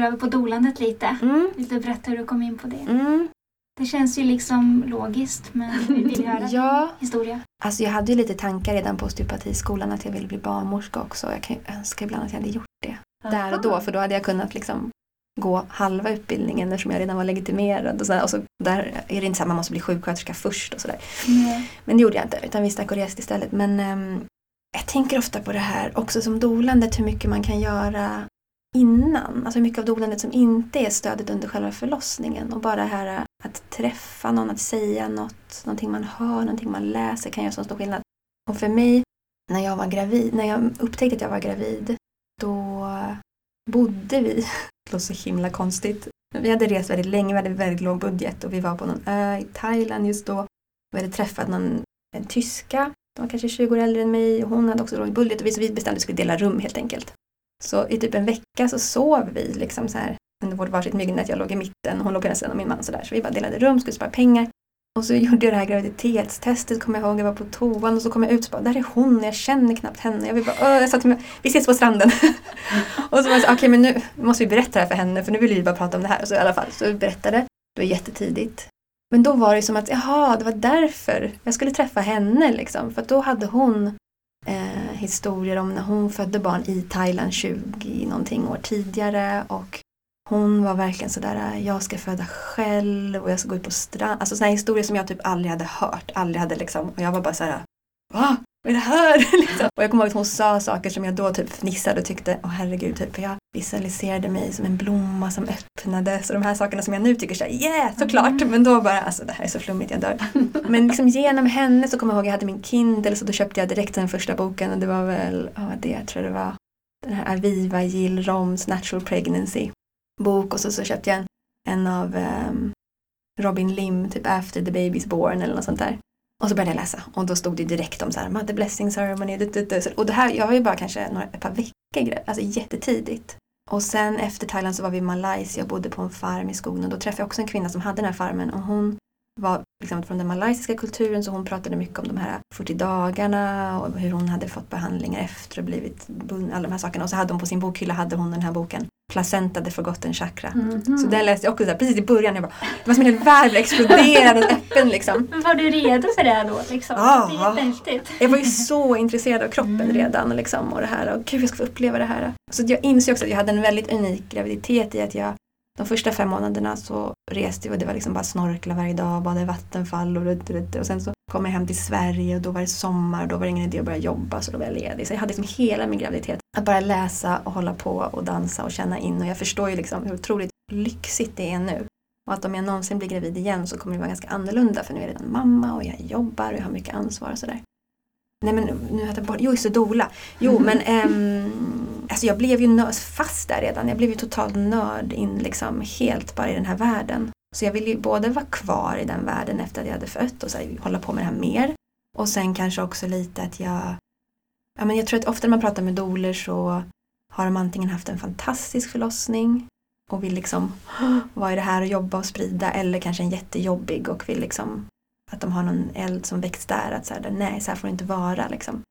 går över på dolandet lite. Mm. Vill du berätta hur du kom in på det? Mm. Det känns ju liksom logiskt men vi vill höra Ja. historia. Alltså jag hade ju lite tankar redan på osteopatiskolan att jag ville bli barnmorska också. Jag kan ju önska ibland att jag hade gjort det där och då för då hade jag kunnat liksom gå halva utbildningen eftersom jag redan var legitimerad. Och så, och så där är det inte så att man måste bli sjuksköterska först och sådär. Nej. Men det gjorde jag inte utan vi stack och reste istället. Men ehm, jag tänker ofta på det här också som dolandet hur mycket man kan göra innan. Alltså hur mycket av dolandet som inte är stödet under själva förlossningen. Och bara det här äh, att träffa någon, att säga något, någonting man hör, någonting man läser kan göra så stor skillnad. Och för mig, när jag var gravid, när jag upptäckte att jag var gravid, då bodde vi, det låter så himla konstigt, vi hade rest väldigt länge, vi hade väldigt låg budget och vi var på någon ö i Thailand just då. Vi hade träffat någon, en tyska, de var kanske 20 år äldre än mig och hon hade också låg budget och vi, så vi bestämde att vi skulle dela rum helt enkelt. Så i typ en vecka så sov vi liksom så här under vårt varsitt myggnät, jag låg i mitten och hon låg på ena sidan och min man sådär. Så vi bara delade rum, skulle spara pengar. Och så gjorde jag det här graviditetstestet, kommer jag ihåg, jag var på toan och så kom jag ut och bara, där är hon, jag känner knappt henne. Jag vill bara, jag sa till mig, vi ses på stranden. och så var jag så, okej men nu måste vi berätta det här för henne för nu vill vi bara prata om det här. Och så i alla fall, så vi berättade. Det var jättetidigt. Men då var det som att, jaha, det var därför jag skulle träffa henne liksom. För att då hade hon eh, historier om när hon födde barn i Thailand 20 någonting år tidigare och hon var verkligen sådär, jag ska föda själv och jag ska gå ut på strand. Alltså sådana historier som jag typ aldrig hade hört, aldrig hade liksom. Och jag var bara såhär, va? Vad är det här? liksom. Och jag kommer ihåg att hon sa saker som jag då typ fnissade och tyckte, åh herregud, typ. Jag visualiserade mig som en blomma som öppnade. Så de här sakerna som jag nu tycker såhär, yeah, såklart. Men då bara, alltså det här är så flummigt, jag dör. Men liksom genom henne så kommer jag ihåg, jag hade min Kindle så då köpte jag direkt den första boken och det var väl, ja det jag tror det var, den här Aviva Jill Roms Natural Pregnancy bok och så, så köpte jag en, en av ehm, Robin Lim, typ After the Baby's Born eller något sånt där. Och så började jag läsa och då stod det direkt om så här, Mother Blessing Ceremony. Och det här, jag var ju bara kanske några, ett par veckor alltså jättetidigt. Och sen efter Thailand så var vi i Malaysia och bodde på en farm i skogen. Och då träffade jag också en kvinna som hade den här farmen. Och hon var liksom från den malaysiska kulturen så hon pratade mycket om de här 40 dagarna och hur hon hade fått behandlingar efter och blivit bunden, alla de här sakerna. Och så hade hon på sin bokhylla hade hon den här boken Placenta the Forgotten Chakra. Mhm. Så den läste jag också så här, precis i början. Jag bara, det var som en hel värld exploderade öppen liksom. Var du redo för det då? Liksom? Ja. Det är jättehäftigt. Jag var ju så intresserad av kroppen Mm. redan liksom, och det här. Och gud, jag ska få uppleva det här. Så jag insåg också att jag hade en väldigt unik graviditet i att jag de första fem månaderna så reste jag och det var liksom bara snorkla varje dag, bada i vattenfall och, rutt, rutt. och sen så kom jag hem till Sverige och då var det sommar och då var det ingen idé att börja jobba så då var jag ledig. Så jag hade liksom hela min graviditet att bara läsa och hålla på och dansa och känna in och jag förstår ju liksom hur otroligt lyxigt det är nu. Och att om jag någonsin blir gravid igen så kommer det vara ganska annorlunda för nu är jag redan mamma och jag jobbar och jag har mycket ansvar och sådär. Nej men nu har jag bort, jo just det, dola. Jo men ehm, alltså jag blev ju nörd, fast där redan. Jag blev ju totalt nörd in liksom helt bara i den här världen. Så jag ville ju både vara kvar i den världen efter att jag hade fött och så här, hålla på med det här mer. Och sen kanske också lite att jag Ja men jag tror att ofta när man pratar med doler så har de antingen haft en fantastisk förlossning och vill liksom vad är det här att jobba och sprida eller kanske en jättejobbig och vill liksom att de har någon eld som väcks där att så här, nej så här får det inte vara liksom.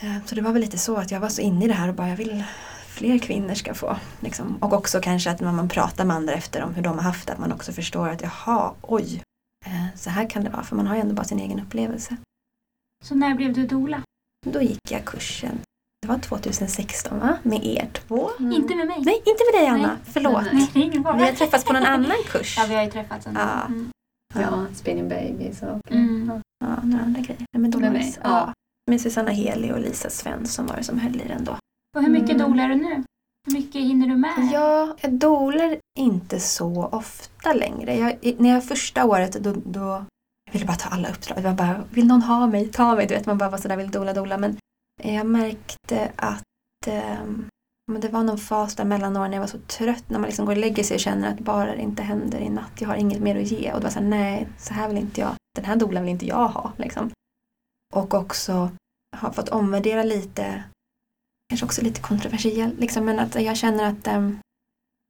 Eh, Så det var väl lite så att jag var så inne i det här och bara jag vill fler kvinnor ska få. Liksom. Och också kanske att när man pratar med andra efter om hur de har haft det att man också förstår att jaha, oj, eh, så här kan det vara för man har ju ändå bara sin egen upplevelse. Så när blev du dola? Då gick jag kursen. Det var 2016 va? Med er två? Inte med mig. Nej, inte med dig Anna. Nej. Förlåt. Nej, fara. Vi har träffats på någon annan kurs. Ja, vi har ju träffats ändå. Ja. Mm. Ja, Spinning Babies och... Mm. Ja, några andra grejer. Nej, men då Med var det- mig, ja. Med Susanna Heli och Lisa Svensson var det som höll i den då. Och hur mycket Mm. dolar du nu? Hur mycket hinner du med? Ja, jag dolar inte så ofta längre. Jag, när jag första året då, då jag ville bara ta alla uppdrag. Jag bara, vill någon ha mig? Ta mig. Du vet, man bara var sådär, vill dola, dola. Men jag märkte att ehm, men det var någon fas där mellan åren när jag var så trött när man liksom går och lägger sig och känner att bara det inte händer i natt, jag har inget mer att ge. Och det var såhär, nej, så här vill inte jag, den här dolan vill inte jag ha. Liksom. Och också har fått omvärdera lite, kanske också lite kontroversiell, liksom, men att jag känner att um,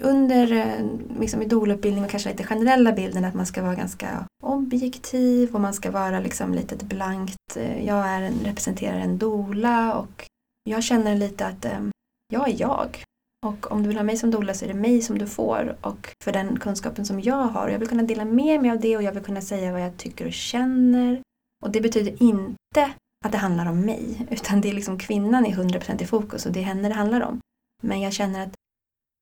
under eh, liksom idolutbildning och kanske lite generella bilden att man ska vara ganska objektiv och man ska vara liksom lite ett blankt, eh, jag är en, representerar en dola och jag känner lite att um, jag är jag. Och om du vill ha mig som doula så är det mig som du får och för den kunskapen som jag har. Jag vill kunna dela med mig av det och jag vill kunna säga vad jag tycker och känner. Och det betyder inte att det handlar om mig utan det är liksom kvinnan är 100% i fokus och det är henne det handlar om. Men jag känner att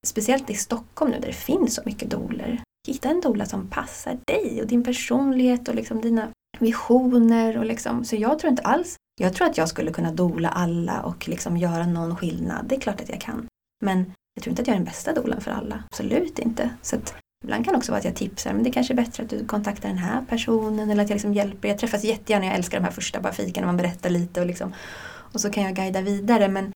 speciellt i Stockholm nu där det finns så mycket doler. Hitta en dola som passar dig och din personlighet och liksom dina visioner. Och liksom. Så jag tror inte alls, jag tror att jag skulle kunna dola alla och liksom göra någon skillnad. Det är klart att jag kan. Men jag tror inte att jag är den bästa dolan för alla. Absolut inte. Så att Ibland kan det också vara att jag tipsar, men det är kanske är bättre att du kontaktar den här personen eller att jag liksom hjälper. Jag träffas jättegärna, jag älskar de här första bara fiken när man berättar lite och, liksom, och så kan jag guida vidare. Men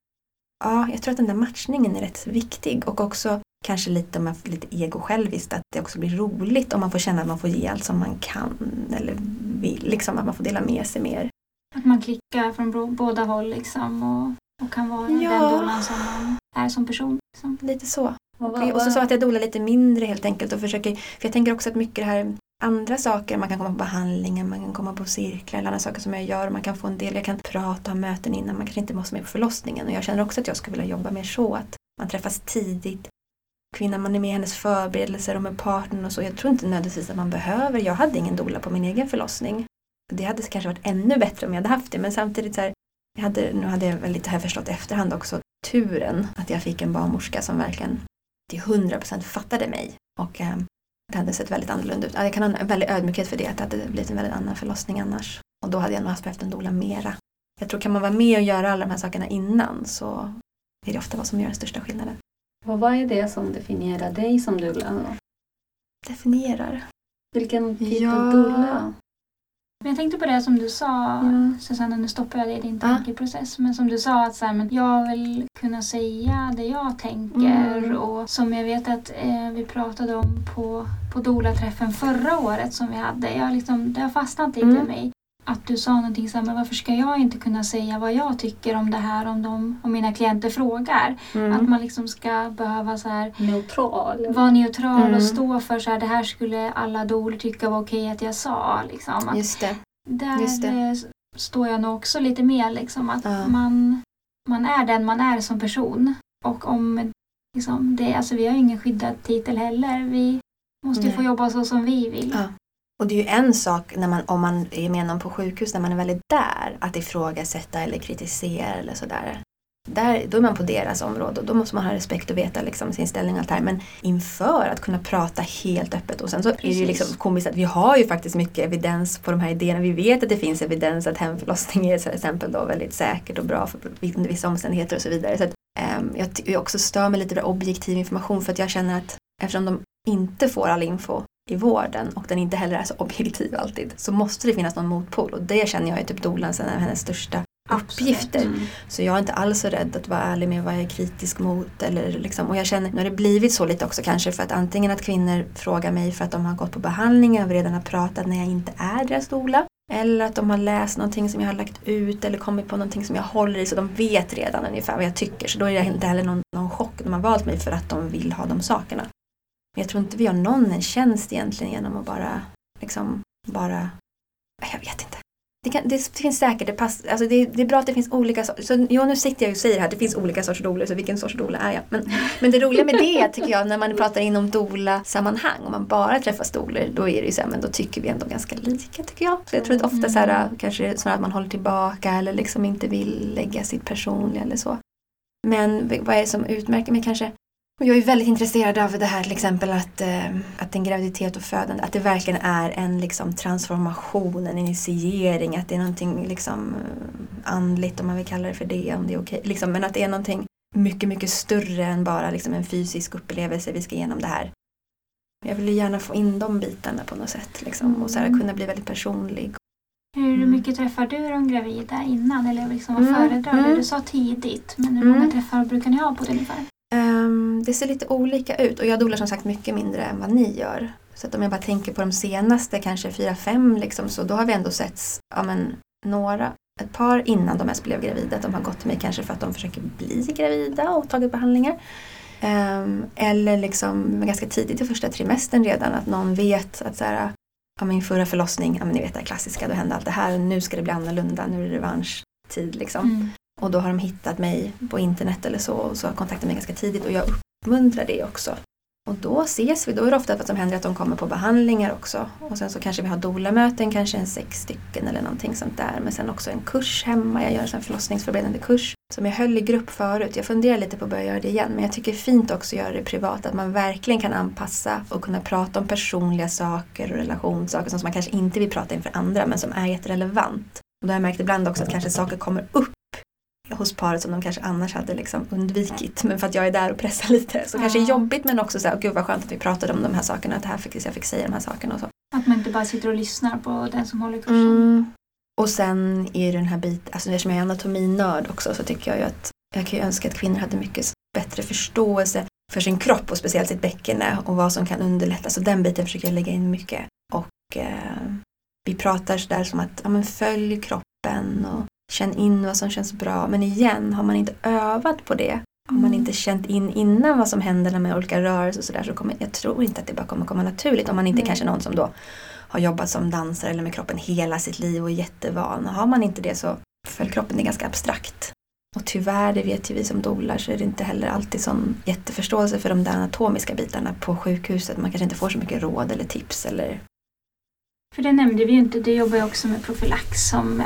ja, jag tror att den där matchningen är rätt viktig och också kanske lite om man får lite ego-själviskt att det också blir roligt om man får känna att man får ge allt som man kan eller vill, liksom att man får dela med sig mer. Att man klickar från båda håll liksom och, och kan vara ja. den dolan som man är som person. Liksom. Lite så. Och, och så sa att jag dolar lite mindre helt enkelt och försöker, för jag tänker också att mycket det här andra saker, man kan komma på behandlingar, man kan komma på cirklar eller andra saker som jag gör. Man kan få en del, jag kan prata och möten innan, man kanske inte måste med på förlossningen. Och jag känner också att jag skulle vilja jobba mer så, att man träffas tidigt. Kvinnan, man är med i hennes förberedelser och med partnern och så. Jag tror inte nödvändigtvis att man behöver, jag hade ingen dola på min egen förlossning. Det hade kanske varit ännu bättre om jag hade haft det, men samtidigt så här, jag hade, nu hade jag väl lite här förstått efterhand också, turen att jag fick en barnmorska som verkligen till 100% fattade mig. Och eh, det hade sett väldigt annorlunda ut. Jag kan ha en väldig ödmjukhet för det, att det hade blivit en väldigt annan förlossning annars. Och då hade jag nog behövt en doula mera. Jag tror kan man vara med och göra alla de här sakerna innan så är det ofta vad som gör den största skillnaden. Och vad är det som definierar dig som doula? Definierar? Vilken typ ja. av doula? Men jag tänkte på det som du sa, ja. Susanna, nu stoppar jag dig i din tankeprocess. Men som du sa, att så här, men jag vill kunna säga det jag tänker. Mm. Och som jag vet att eh, vi pratade om på, på Dola-träffen förra året som vi hade. Jag liksom, det har fastnat lite mm. i mig. Att du sa någonting så här, men varför ska jag inte kunna säga vad jag tycker om det här om, de, om mina klienter frågar? Mm. Att man liksom ska behöva så här, neutral. vara neutral mm. och stå för så här, det här skulle alla doler tycka var okej att jag sa. Liksom. Att Just det. Där Just det. Eh, står jag nog också lite mer liksom att ja. man, man är den man är som person. Och om liksom, det, alltså vi har ingen skyddad titel heller. Vi måste ju få jobba så som vi vill. Ja. Och det är ju en sak när man, om man är med någon på sjukhus när man är väldigt där, att ifrågasätta eller kritisera eller sådär. Där, då är man på deras område och då måste man ha respekt och veta liksom sin ställning och allt det här. Men inför att kunna prata helt öppet och sen så Precis. är det ju liksom komiskt att vi har ju faktiskt mycket evidens på de här idéerna. Vi vet att det finns evidens att hemförlossning är till exempel då väldigt säkert och bra för vissa omständigheter och så vidare. Så att, um, jag, jag också stör mig lite på objektiv information för att jag känner att eftersom de inte får all info i vården och den inte heller är så objektiv alltid så måste det finnas någon motpol och det känner jag är typ dolans en av hennes största uppgifter. Mm. Så jag är inte alls så rädd att vara ärlig med vad jag är kritisk mot. Eller liksom, och jag känner, nu har det blivit så lite också kanske för att antingen att kvinnor frågar mig för att de har gått på behandling och redan har pratat när jag inte är deras dola. Eller att de har läst någonting som jag har lagt ut eller kommit på någonting som jag håller i så de vet redan ungefär vad jag tycker. Så då är det inte heller någon, någon chock. De har valt mig för att de vill ha de sakerna. Men jag tror inte vi gör någon en tjänst egentligen genom att bara, liksom, bara, jag vet inte. Det, kan, det finns säkert, det, pass, alltså det, det, är bra att det finns olika sorter. Så, ja, nu sitter jag och säger här det finns olika sorters doler, så vilken sorts dola är jag? Men, men det roliga med det tycker jag, när man pratar inom dola-sammanhang, om man bara träffar doler, då är det ju så här, men då tycker vi ändå ganska lika tycker jag. Så jag tror att ofta så här, mm. kanske snarare att man håller tillbaka eller liksom inte vill lägga sitt personliga eller så. Men vad är det som utmärker mig kanske? Och jag är väldigt intresserad av det här till exempel att, eh, att en graviditet och födande, att det verkligen är en liksom, transformation, en initiering, att det är någonting liksom, andligt om man vill kalla det för det, om det är okej. Liksom, men att det är någonting mycket, mycket större än bara liksom, en fysisk upplevelse, vi ska igenom det här. Jag vill gärna få in de bitarna på något sätt liksom, och så här, mm. kunna bli väldigt personlig. Hur mm. mycket träffar du de gravida innan? Eller liksom, vad mm. föredrar du? Mm. Du sa tidigt, men hur många mm. träffar brukar ni ha på det ungefär? Um, det ser lite olika ut och jag dolar som sagt mycket mindre än vad ni gör. Så att om jag bara tänker på de senaste, kanske fyra, fem, liksom, så då har vi ändå sett ja, men, några, ett par innan de ens blev gravida. Att de har gått till mig kanske för att de försöker bli gravida och tagit behandlingar. Um, eller liksom ganska tidigt i första trimestern redan att någon vet att så här, ja, min förra förlossning, ja, men ni vet det klassiska, då hände allt det här och nu ska det bli annorlunda, nu är det revanschtid. Liksom. Mm. Och då har de hittat mig på internet eller så och så har kontaktat mig ganska tidigt och jag uppmuntrar det också. Och då ses vi, då är det ofta vad som händer att de kommer på behandlingar också. Och sen så kanske vi har doula-möten, kanske en sex stycken eller någonting sånt där. Men sen också en kurs hemma, jag gör en förlossningsförberedande kurs som jag höll i grupp förut. Jag funderar lite på att börja göra det igen men jag tycker det är fint också att göra det privat. Att man verkligen kan anpassa och kunna prata om personliga saker och relationssaker som man kanske inte vill prata inför andra men som är jätterelevant. Och då har jag märkt ibland också att kanske saker kommer upp hos paret som de kanske annars hade liksom undvikit. Men för att jag är där och pressar lite. Så ja. kanske jobbigt men också så här, gud vad skönt att vi pratade om de här sakerna. Att det här fick, jag fick säga de här sakerna och så. Att man inte bara sitter och lyssnar på den som håller kursen. Mm. Och sen är det den här biten, alltså eftersom jag är anatominörd också så tycker jag ju att jag kan ju önska att kvinnor hade mycket bättre förståelse för sin kropp och speciellt sitt bäckene och vad som kan underlätta. Så den biten försöker jag lägga in mycket. Och eh, vi pratar sådär som att ja, men följ kroppen och känn in vad som känns bra. Men igen, har man inte övat på det, har man mm. inte känt in innan vad som händer med olika rörelser och sådär så kommer jag tror inte att det bara kommer komma naturligt om man inte mm. kanske är någon som då har jobbat som dansare eller med kroppen hela sitt liv och är jättevan. Har man inte det så följ kroppen är ganska abstrakt. Och tyvärr, det vet ju vi som dolar, så är det inte heller alltid sån jätteförståelse för de där anatomiska bitarna på sjukhuset. Man kanske inte får så mycket råd eller tips eller för det nämnde vi ju inte, du jobbar ju också med profylax som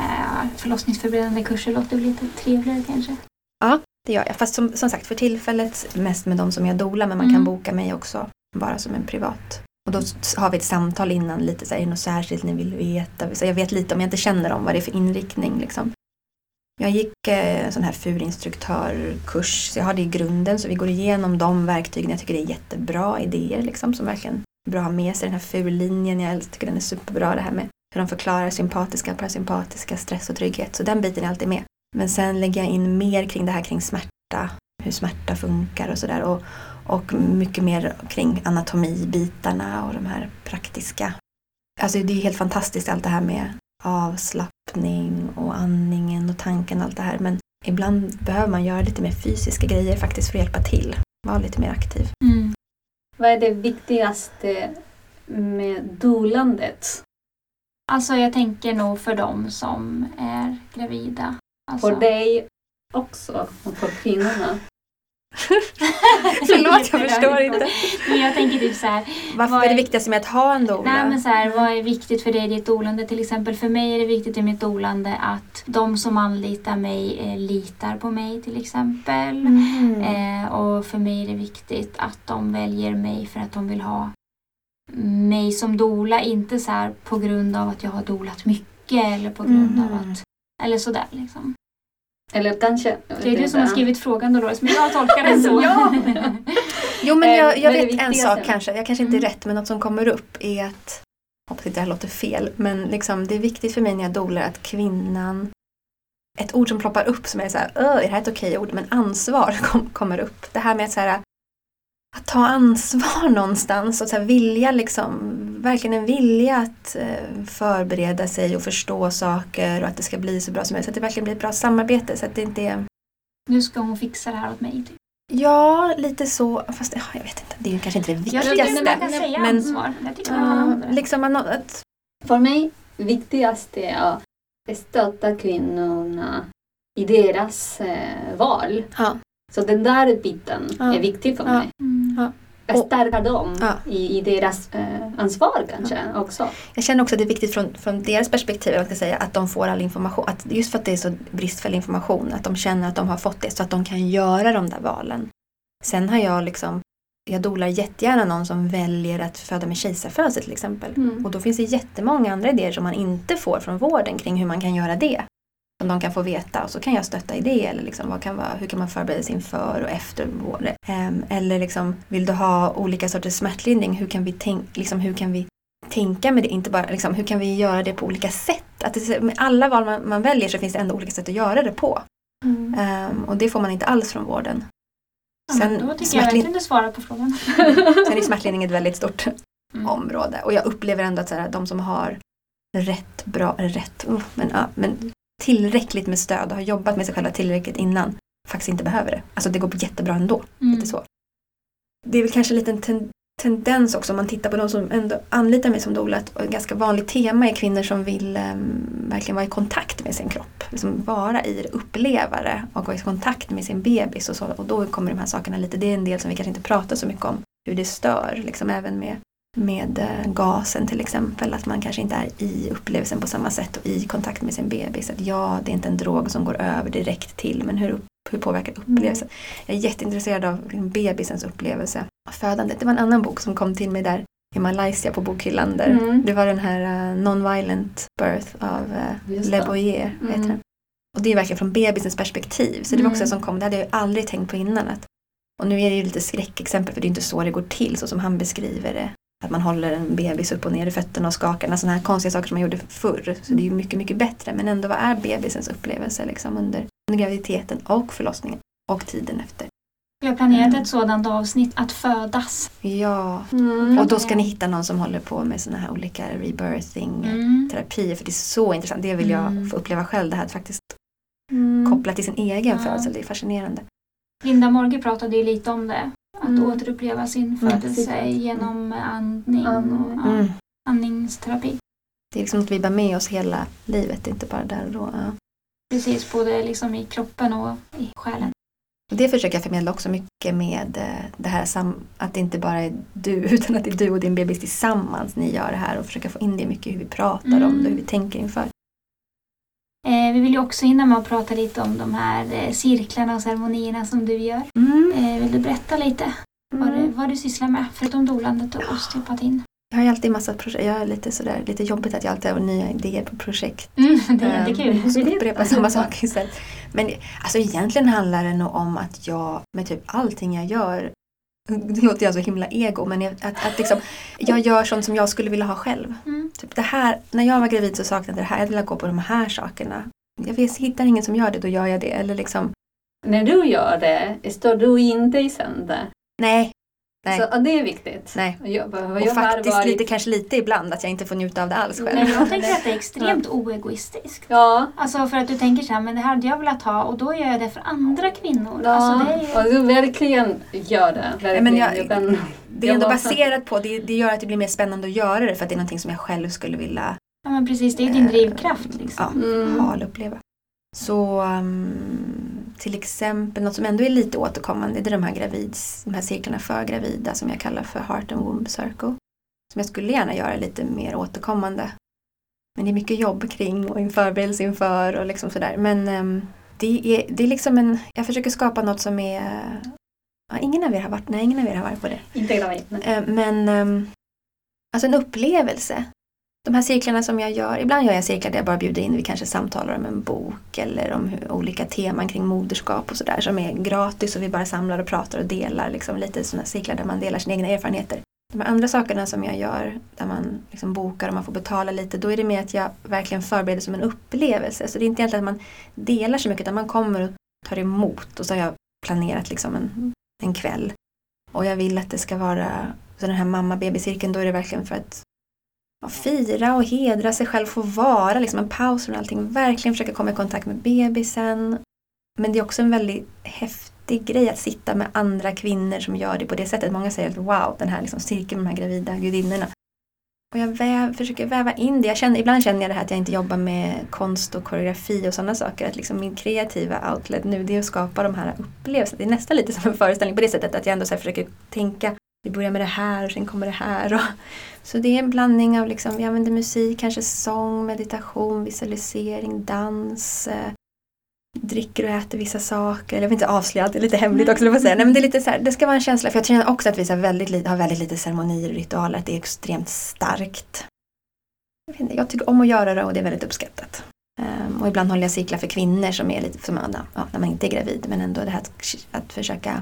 förlossningsförberedande kurser. Låter väl lite trevligare kanske? Ja, det gör jag. Fast som, som sagt för tillfället mest med de som jag dolar men man mm. kan boka mig också bara som en privat. Och då har vi ett samtal innan lite så här, är det något särskilt ni vill veta? Så jag vet lite om jag inte känner dem vad det är för inriktning liksom. Jag gick eh, en sån här furinstruktörkurs, så jag har det i grunden så vi går igenom de verktygen. Jag tycker det är jättebra idéer liksom som verkligen bra att ha med sig den här fullinjen. Jag tycker den är superbra det här med hur de förklarar sympatiska, parasympatiska, stress och trygghet. Så den biten är alltid med. Men sen lägger jag in mer kring det här kring smärta, hur smärta funkar och sådär. Och, och mycket mer kring anatomibitarna och de här praktiska. Alltså det är helt fantastiskt allt det här med avslappning och andningen och tanken och allt det här. Men ibland behöver man göra lite mer fysiska grejer faktiskt för att hjälpa till. Vara lite mer aktiv. Mm. Vad är det viktigaste med dolandet? Alltså jag tänker nog för dem som är gravida. Alltså... För dig också och för kvinnorna? Förlåt, jag förstår inte. Men jag tänker typ så här, Varför är det viktigaste med att ha en doula? Nej, men så här, vad är viktigt för dig i ditt dolande? Till exempel för mig är det viktigt i mitt dolande att de som anlitar mig eh, litar på mig till exempel. Mm. Eh, och för mig är det viktigt att de väljer mig för att de vill ha mig som dola. Inte så här på grund av att jag har dolat mycket eller på grund mm. av att eller sådär liksom. Eller kanske... Det är du som har skrivit frågan Dolores, men jag tolkar den så. ja. Jo men jag, jag vet en sak kanske, jag kanske inte är mm. rätt men något som kommer upp är att, jag hoppas inte det här låter fel, men liksom, det är viktigt för mig när jag dolar att kvinnan ett ord som ploppar upp som är så här, är det här ett okej ord? Men ansvar kom, kommer upp. Det här med att så här, att ta ansvar någonstans och så vilja liksom, verkligen en vilja att eh, förbereda sig och förstå saker och att det ska bli så bra som möjligt. Så att det verkligen blir ett bra samarbete så att det inte är... Nu ska hon fixa det här åt mig. Typ. Ja, lite så. Fast ja, jag vet inte, det är ju kanske inte det viktigaste. Jag tycker man kan säga men, ansvar. Jag tycker uh, liksom att, För mig, viktigaste är att stötta kvinnorna i deras eh, val. Ja. Så den där biten ja. är viktig för mig. Mm. Ja. Stärka dem ja. i, i deras eh, ansvar kanske ja. också. Jag känner också att det är viktigt från, från deras perspektiv jag ska säga, att de får all information. Att just för att det är så bristfällig information, att de känner att de har fått det så att de kan göra de där valen. Sen har jag liksom jag dolar jättegärna någon som väljer att föda med kejsarfödsel till exempel. Mm. Och då finns det jättemånga andra idéer som man inte får från vården kring hur man kan göra det som de kan få veta och så kan jag stötta i det. Eller liksom, vad kan vara, hur kan man förbereda sig inför och efter vård? Um, eller liksom, vill du ha olika sorters smärtlindring? Hur kan vi, tänk, liksom, hur kan vi tänka med det? Inte bara, liksom, hur kan vi göra det på olika sätt? Att det, med alla val man, man, väljer så finns det ändå olika sätt att göra det på. Mm. Um, och det får man inte alls från vården. Ja, Sen, då tycker jag verkligen du svarar på frågan. Sen är smärtlindring ett väldigt stort mm. område. Och jag upplever ändå att så här, de som har rätt bra, rätt, uh, men, uh, men tillräckligt med stöd och har jobbat med sig själva tillräckligt innan faktiskt inte behöver det. Alltså det går jättebra ändå. Mm. Lite så. Det är väl kanske en liten tendens också om man tittar på de som ändå anlitar mig som doula. Att ett ganska vanligt tema är kvinnor som vill um, verkligen vara i kontakt med sin kropp. Liksom vara i det, uppleva det och vara i kontakt med sin bebis. Och, så, och då kommer de här sakerna lite, det är en del som vi kanske inte pratar så mycket om. Hur det stör, liksom även med med eh, gasen till exempel. Att man kanske inte är i upplevelsen på samma sätt och i kontakt med sin bebis. Att ja, det är inte en drog som går över direkt till men hur, hur påverkar upplevelsen? Mm. Jag är jätteintresserad av bebisens upplevelse av födandet. Det var en annan bok som kom till mig där i Malaysia på bokhyllan där. Mm. Det var den här uh, Non-Violent Birth av uh, Le Boyer. Mm. Och det är verkligen från bebisens perspektiv. Så det var också mm. som kom, det hade jag aldrig tänkt på innan. Att, och nu är det ju lite skräckexempel för det är inte så det går till så som han beskriver det. Att man håller en bebis upp och ner i fötterna och skakar. Sådana här konstiga saker som man gjorde förr. Så det är ju mycket, mycket bättre. Men ändå, vad är bebisens upplevelse liksom under, under graviditeten och förlossningen och tiden efter? Vi har planerat ett sådant avsnitt, att födas. Ja, mm. och då ska ni hitta någon som håller på med sådana här olika rebirthing mm. För det är så intressant. Det vill jag mm. få uppleva själv. Det här att faktiskt mm. koppla till sin egen ja. födsel. Det är fascinerande. Linda Morge pratade ju lite om det. Att mm. återuppleva sin mm. födelse mm. genom andning och ja, mm. andningsterapi. Det är liksom att vi bär med oss hela livet, inte bara där och då. Ja. Precis, både liksom i kroppen och i själen. Det försöker jag förmedla också mycket med eh, det här att det inte bara är du utan att det är du och din bebis tillsammans ni gör det här och försöka få in det mycket hur vi pratar mm. om det, hur vi tänker inför. Eh, vi vill ju också hinna med att prata lite om de här eh, cirklarna och ceremonierna som du gör. Mm. Eh, vill du berätta lite mm. vad, du, vad du sysslar med förutom dolandet och osteopatin? Jag har alltid massa projekt. Jag är lite sådär, lite jobbigt att jag alltid har nya idéer på projekt. Mm, det är jättekul. Um, så upprepa samma sak istället. Men alltså egentligen handlar det nog om att jag med typ allting jag gör det låter jag så himla ego men att, att liksom, jag gör sånt som jag skulle vilja ha själv. Mm. Typ det här, när jag var gravid så saknade jag det här, jag ville gå på de här sakerna. Jag hittar ingen som gör det, då gör jag det. Eller liksom... När du gör det, står du inte i sönder? Nej, Nej. Så, det är viktigt. Nej. Jag, jag och faktiskt varit... lite, kanske lite ibland att jag inte får njuta av det alls själv. Nej, jag tänker att det är extremt ja. oegoistiskt. Ja. Alltså för att du tänker så här, men det här hade jag velat ha och då gör jag det för andra kvinnor. Ja, alltså, det är... och du verkligen gör det. Verkligen. Men jag, det är ändå baserat på, det, det gör att det blir mer spännande att göra det för att det är någonting som jag själv skulle vilja Ja men precis, det är din drivkraft. Liksom. Ja, mm. ha eller uppleva. Så um, till exempel något som ändå är lite återkommande det är de här, gravids, de här cirklarna för gravida som jag kallar för Heart and Womb Circle. Som jag skulle gärna göra lite mer återkommande. Men det är mycket jobb kring och en förberedelse inför och liksom sådär. Men um, det, är, det är liksom en, jag försöker skapa något som är ja, ingen av er har varit, nej ingen av er har varit på det. Inte hela mig. Uh, men um, alltså en upplevelse de här cirklarna som jag gör, ibland gör jag cirklar där jag bara bjuder in, vi kanske samtalar om en bok eller om olika teman kring moderskap och sådär som är gratis och vi bara samlar och pratar och delar liksom lite sådana cirklar där man delar sina egna erfarenheter. De här andra sakerna som jag gör där man liksom bokar och man får betala lite, då är det mer att jag verkligen förbereder som en upplevelse. Så det är inte egentligen att man delar så mycket utan man kommer och tar emot och så har jag planerat liksom en, en kväll. Och jag vill att det ska vara, så den här mamma-baby-cirkeln, då är det verkligen för att ja, fira och hedra sig själv, få vara liksom en paus från allting. Verkligen försöka komma i kontakt med bebisen. Men det är också en väldigt häftig grej att sitta med andra kvinnor som gör det på det sättet. Många säger att wow, den här liksom cirkeln med de här gravida gudinnorna. Och jag väv, försöker väva in det. Jag känner, ibland känner jag det här att jag inte jobbar med konst och koreografi och sådana saker. Att liksom min kreativa outlet nu det är att skapa de här upplevelserna. Det är nästan lite som en föreställning på det sättet att jag ändå så försöker tänka vi börjar med det här och sen kommer det här. Och, så det är en blandning av, liksom, vi använder musik, kanske sång, meditation, visualisering, dans. Eh, dricker och äter vissa saker. Jag vill inte avslöja allt, det är lite hemligt också. Mm. Säga. Nej, men det, är lite så här, det ska vara en känsla, för jag känner också att vi så väldigt, har väldigt lite ceremonier och ritualer, att det är extremt starkt. Jag, inte, jag tycker om att göra det och det är väldigt uppskattat. Um, och ibland håller jag cirklar för kvinnor som är lite som ja, när man inte är gravid, men ändå det här att, att försöka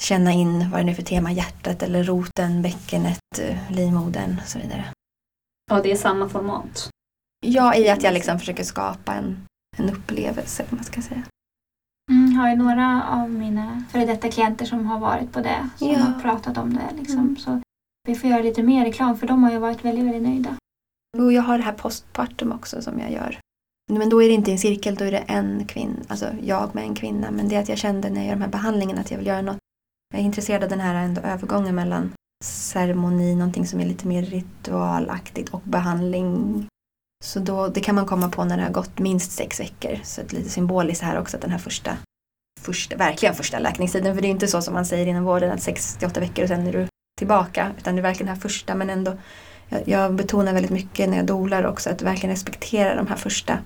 känna in vad det är för tema, hjärtat eller roten, bäckenet, eh, livmodern och så vidare. Och det är samma format? Ja, i att jag liksom försöker skapa en, en upplevelse, om man ska säga. Mm, har ju några av mina före detta klienter som har varit på det, som ja. har pratat om det. Liksom. Mm. Så vi får göra lite mer reklam för de har ju varit väldigt, väldigt nöjda. Och jag har det här postpartum också som jag gör. Men då är det inte en cirkel, då är det en kvinna, alltså jag med en kvinna. Men det är att jag kände när jag gör de här behandlingarna att jag vill göra något jag är intresserad av den här ändå övergången mellan ceremoni, någonting som är lite mer ritualaktigt och behandling. Så då, det kan man komma på när det har gått minst sex veckor. Så det är lite symboliskt här också att den här första, första, verkligen första läkningstiden, för det är inte så som man säger inom vården att 68 veckor och sen är du tillbaka. Utan det är verkligen den här första men ändå jag, jag betonar väldigt mycket när jag dolar också att verkligen respektera de här första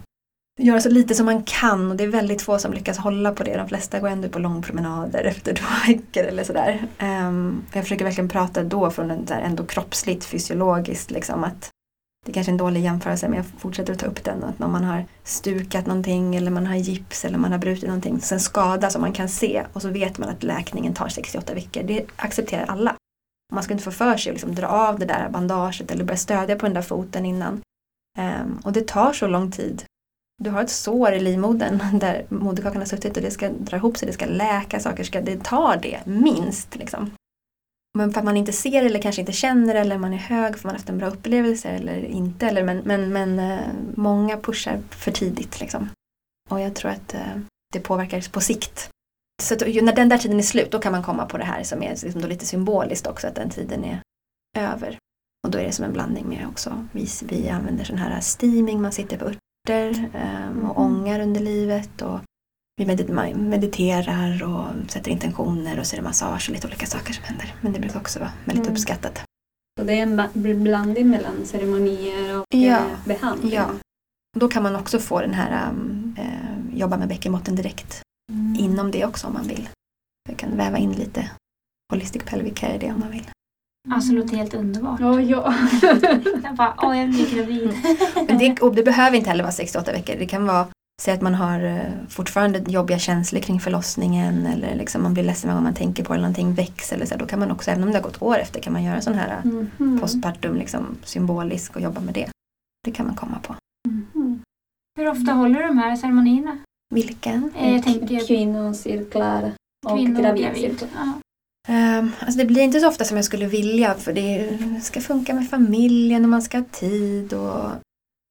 göra så lite som man kan och det är väldigt få som lyckas hålla på det. De flesta går ändå på långpromenader efter två veckor eller sådär. Um, jag försöker verkligen prata då från en där ändå kroppsligt fysiologiskt liksom att det är kanske är en dålig jämförelse men jag fortsätter att ta upp den. Att om man har stukat någonting eller man har gips eller man har brutit någonting, sen skada som man kan se och så vet man att läkningen tar 68 veckor. Det accepterar alla. Man ska inte få för sig att liksom dra av det där bandaget eller börja stödja på den där foten innan. Um, och det tar så lång tid. Du har ett sår i livmodern där moderkakan har suttit och det ska dra ihop sig, det ska läka, saker ska, det tar det minst. Liksom. Men för att man inte ser eller kanske inte känner eller man är hög för man har haft en bra upplevelse eller inte. Eller, men men, men eh, många pushar för tidigt. Liksom. Och jag tror att eh, det påverkar på sikt så när den där tiden är slut då kan man komma på det här som är liksom lite symboliskt också att den tiden är över. Och då är det som en blandning med också, vi, vi använder sån här steaming, man sitter på örter um, och mm. ångar under livet och vi mediterar och sätter intentioner och så är det massage och lite olika saker som händer. Men det brukar också vara väldigt mm. uppskattat. Så det är en blandning mellan ceremonier och ja, eh, behandling? Ja. Då kan man också få den här uh, jobba med bäckenbotten direkt mm. inom det också om man vill. Jag kan väva in lite holistic pelvic care i det om man vill. Alltså det låter helt underbart. Ja, ja. jag bara, åh jag blir gravid. Men det, och det behöver inte heller vara 68 veckor. Det kan vara Säg att man har eh, fortfarande jobbiga känslor kring förlossningen eller liksom man blir ledsen när man tänker på det eller någonting väcks. Eller så, då kan man också, även om det har gått år efter, kan man göra sån här mm -hmm. postpartum liksom, symbolisk och jobba med det. Det kan man komma på. Mm -hmm. Hur ofta håller du de här ceremonierna? Vilken? Eh, jag tänker kvinnocirklar och gravidcirklar. Ja. Um, alltså det blir inte så ofta som jag skulle vilja för det ska funka med familjen och man ska ha tid. Och,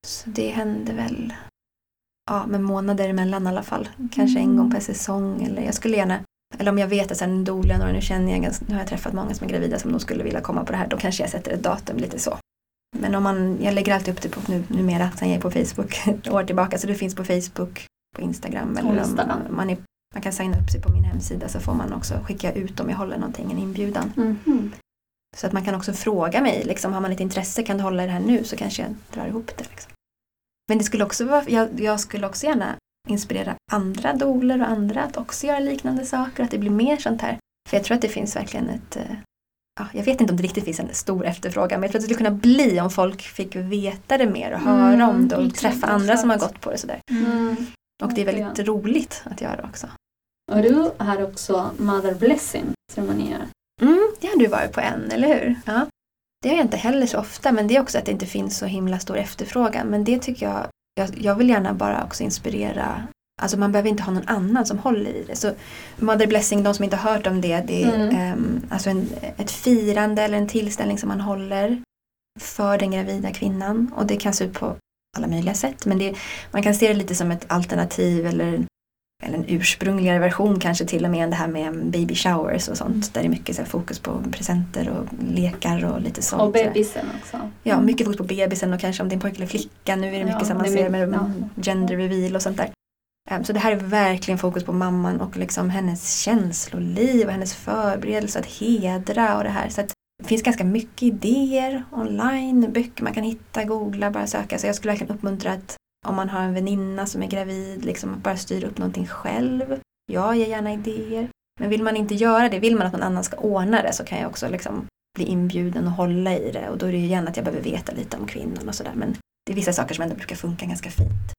så det händer väl ja, med månader emellan i alla fall. Kanske mm. en gång per säsong. Eller jag skulle gärna eller om jag vet att sen och nu känner jag ganska, nu har jag träffat många som är gravida som nog skulle vilja komma på det här. Då kanske jag sätter ett datum lite så. Men om man, jag lägger alltid upp det på nu, numera, sen jag är på Facebook ett år tillbaka. Så det finns på Facebook, på Instagram. Eller om man, är, man kan signa upp sig på min hemsida så får man också skicka ut om jag håller någonting, en inbjudan. Mm -hmm. Så att man kan också fråga mig, liksom, har man ett intresse, kan du hålla det här nu? Så kanske jag drar ihop det. Liksom. Men det skulle också vara, jag, jag skulle också gärna inspirera andra doler och andra att också göra liknande saker, att det blir mer sånt här. För jag tror att det finns verkligen ett eh, ja, jag vet inte om det riktigt finns en stor efterfrågan men jag tror att det skulle kunna bli om folk fick veta det mer och höra mm, om det och träffa andra som har gått på det. Sådär. Mm. Och det är väldigt roligt att göra också. Och du har också Mother Blessing ceremonier. Mm, det har du varit på en, eller hur? Ja. Det har jag inte heller så ofta men det är också att det inte finns så himla stor efterfrågan. Men det tycker jag, jag, jag vill gärna bara också inspirera Alltså man behöver inte ha någon annan som håller i det. Så Mother Blessing, de som inte har hört om det, det är mm. um, alltså en, ett firande eller en tillställning som man håller för den gravida kvinnan. Och det kan se ut på alla möjliga sätt. Men det, man kan se det lite som ett alternativ eller, eller en ursprungligare version kanske till och med än det här med baby showers och sånt. Mm. Där det är mycket så fokus på presenter och lekar och lite sånt. Och bebisen också. Ja, mycket fokus på bebisen och kanske om det är en pojke eller flicka. Nu är det mycket ja, som man ser med ja. gender reveal och sånt där. Ehm, så det här är verkligen fokus på mamman och liksom hennes känsloliv och hennes förberedelse att hedra och det här. Så det finns ganska mycket idéer online, böcker man kan hitta, googla, bara söka. Så jag skulle verkligen uppmuntra att om man har en väninna som är gravid, liksom bara styra upp någonting själv. Jag ger gärna idéer. Men vill man inte göra det, vill man att någon annan ska ordna det så kan jag också liksom bli inbjuden och hålla i det. Och då är det ju gärna att jag behöver veta lite om kvinnan och sådär. Men det är vissa saker som ändå brukar funka ganska fint.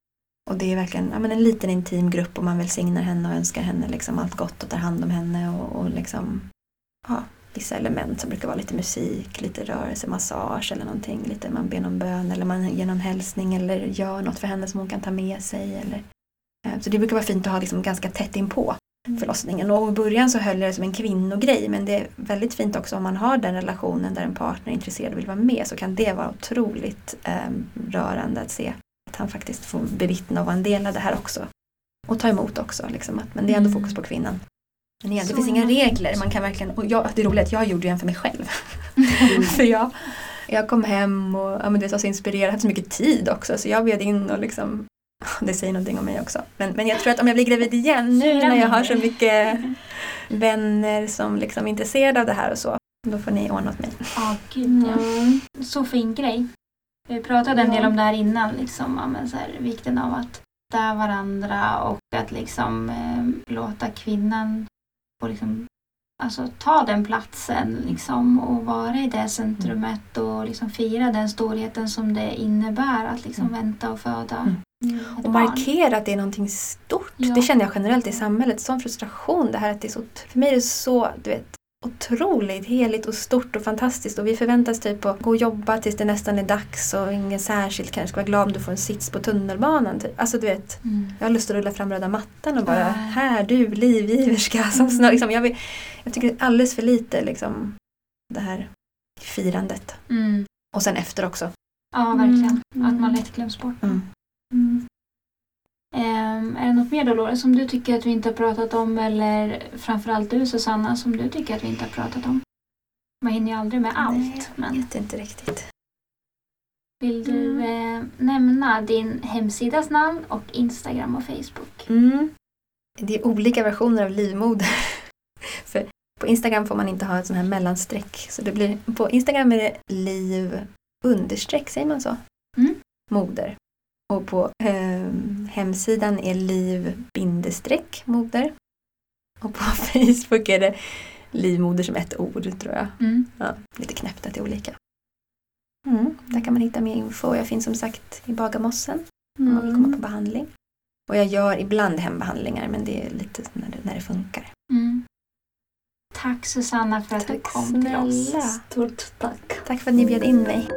Och det är verkligen ja, men en liten intim grupp och man välsignar henne och önskar henne liksom allt gott och tar hand om henne och, och liksom, ja, vissa element som brukar vara lite musik, lite rörelse, massage eller någonting. Lite, man ber någon bön eller man ger någon hälsning eller gör något för henne som hon kan ta med sig. Eller, eh, så det brukar vara fint att ha liksom ganska tätt inpå mm. förlossningen. Och i början så höll jag det som en kvinnogrej men det är väldigt fint också om man har den relationen där en partner är intresserad och vill vara med så kan det vara otroligt eh, rörande att se att han faktiskt får bevittna och vara en del av det här också. Och ta emot också. Liksom, men det är ändå mm. fokus på kvinnan. Men igen, det finns inga regler. Man kan verkligen, och jag, det är roligt, jag gjorde en för mig själv. För jag, jag kom hem och ja, men det var så inspirerad, jag hade så mycket tid också så jag bjöd in och liksom det säger någonting om mig också. Men, men jag tror att om jag blir gravid igen nu när jag har så mycket vänner som liksom är intresserade av det här och så, då får ni ordna åt mig. Ja, gud ja. Så fin grej. Vi pratade en del om det här innan, liksom, men så här, vikten av att stötta varandra och att liksom eh, låta kvinnan få liksom, alltså, ta den platsen liksom, och vara i det centrumet och liksom, fira den storheten som det innebär att liksom, mm. vänta och föda. Mm. Och markera att det är någonting stort. Ja. Det känner jag generellt i samhället. Sån frustration. Det här att det är så, för mig är det så, du vet, otroligt heligt och stort och fantastiskt och vi förväntas typ att gå och jobba tills det nästan är dags och ingen särskilt kanske ska vara glad om du får en sits på tunnelbanan. Typ. Alltså du vet, mm. jag har lust att rulla fram röda mattan och bara äh. här du livgiverska. Som mm. liksom, jag, vill, jag tycker det är alldeles för lite liksom det här firandet. Mm. Och sen efter också. Ja, verkligen. Mm. Att man lätt glöms bort. Mm. Um, är det något mer Dolores som du tycker att vi inte har pratat om eller framförallt du Susanna som du tycker att vi inte har pratat om? Man hinner ju aldrig med allt. Nej, jag vet inte riktigt. Vill du mm. eh, nämna din hemsidas namn och Instagram och Facebook? Mm. Det är olika versioner av livmoder. För på Instagram får man inte ha ett sånt här mellanstreck. Så det blir, på Instagram är det liv understreck, säger man så? Mm. Moder. Och på eh, hemsidan är liv bindestreck moder. Och på Facebook är det livmoder som ett ord tror jag. Mm. Ja, lite knäppt att det är olika. Mm, där kan man hitta mer info. Jag finns som sagt i Bagarmossen mm. om man vill komma på behandling. Och jag gör ibland hembehandlingar men det är lite när det, när det funkar. Mm. Tack Susanna för att tack du kom snälla. till oss. Stort tack. Tack för att ni bjöd in mig.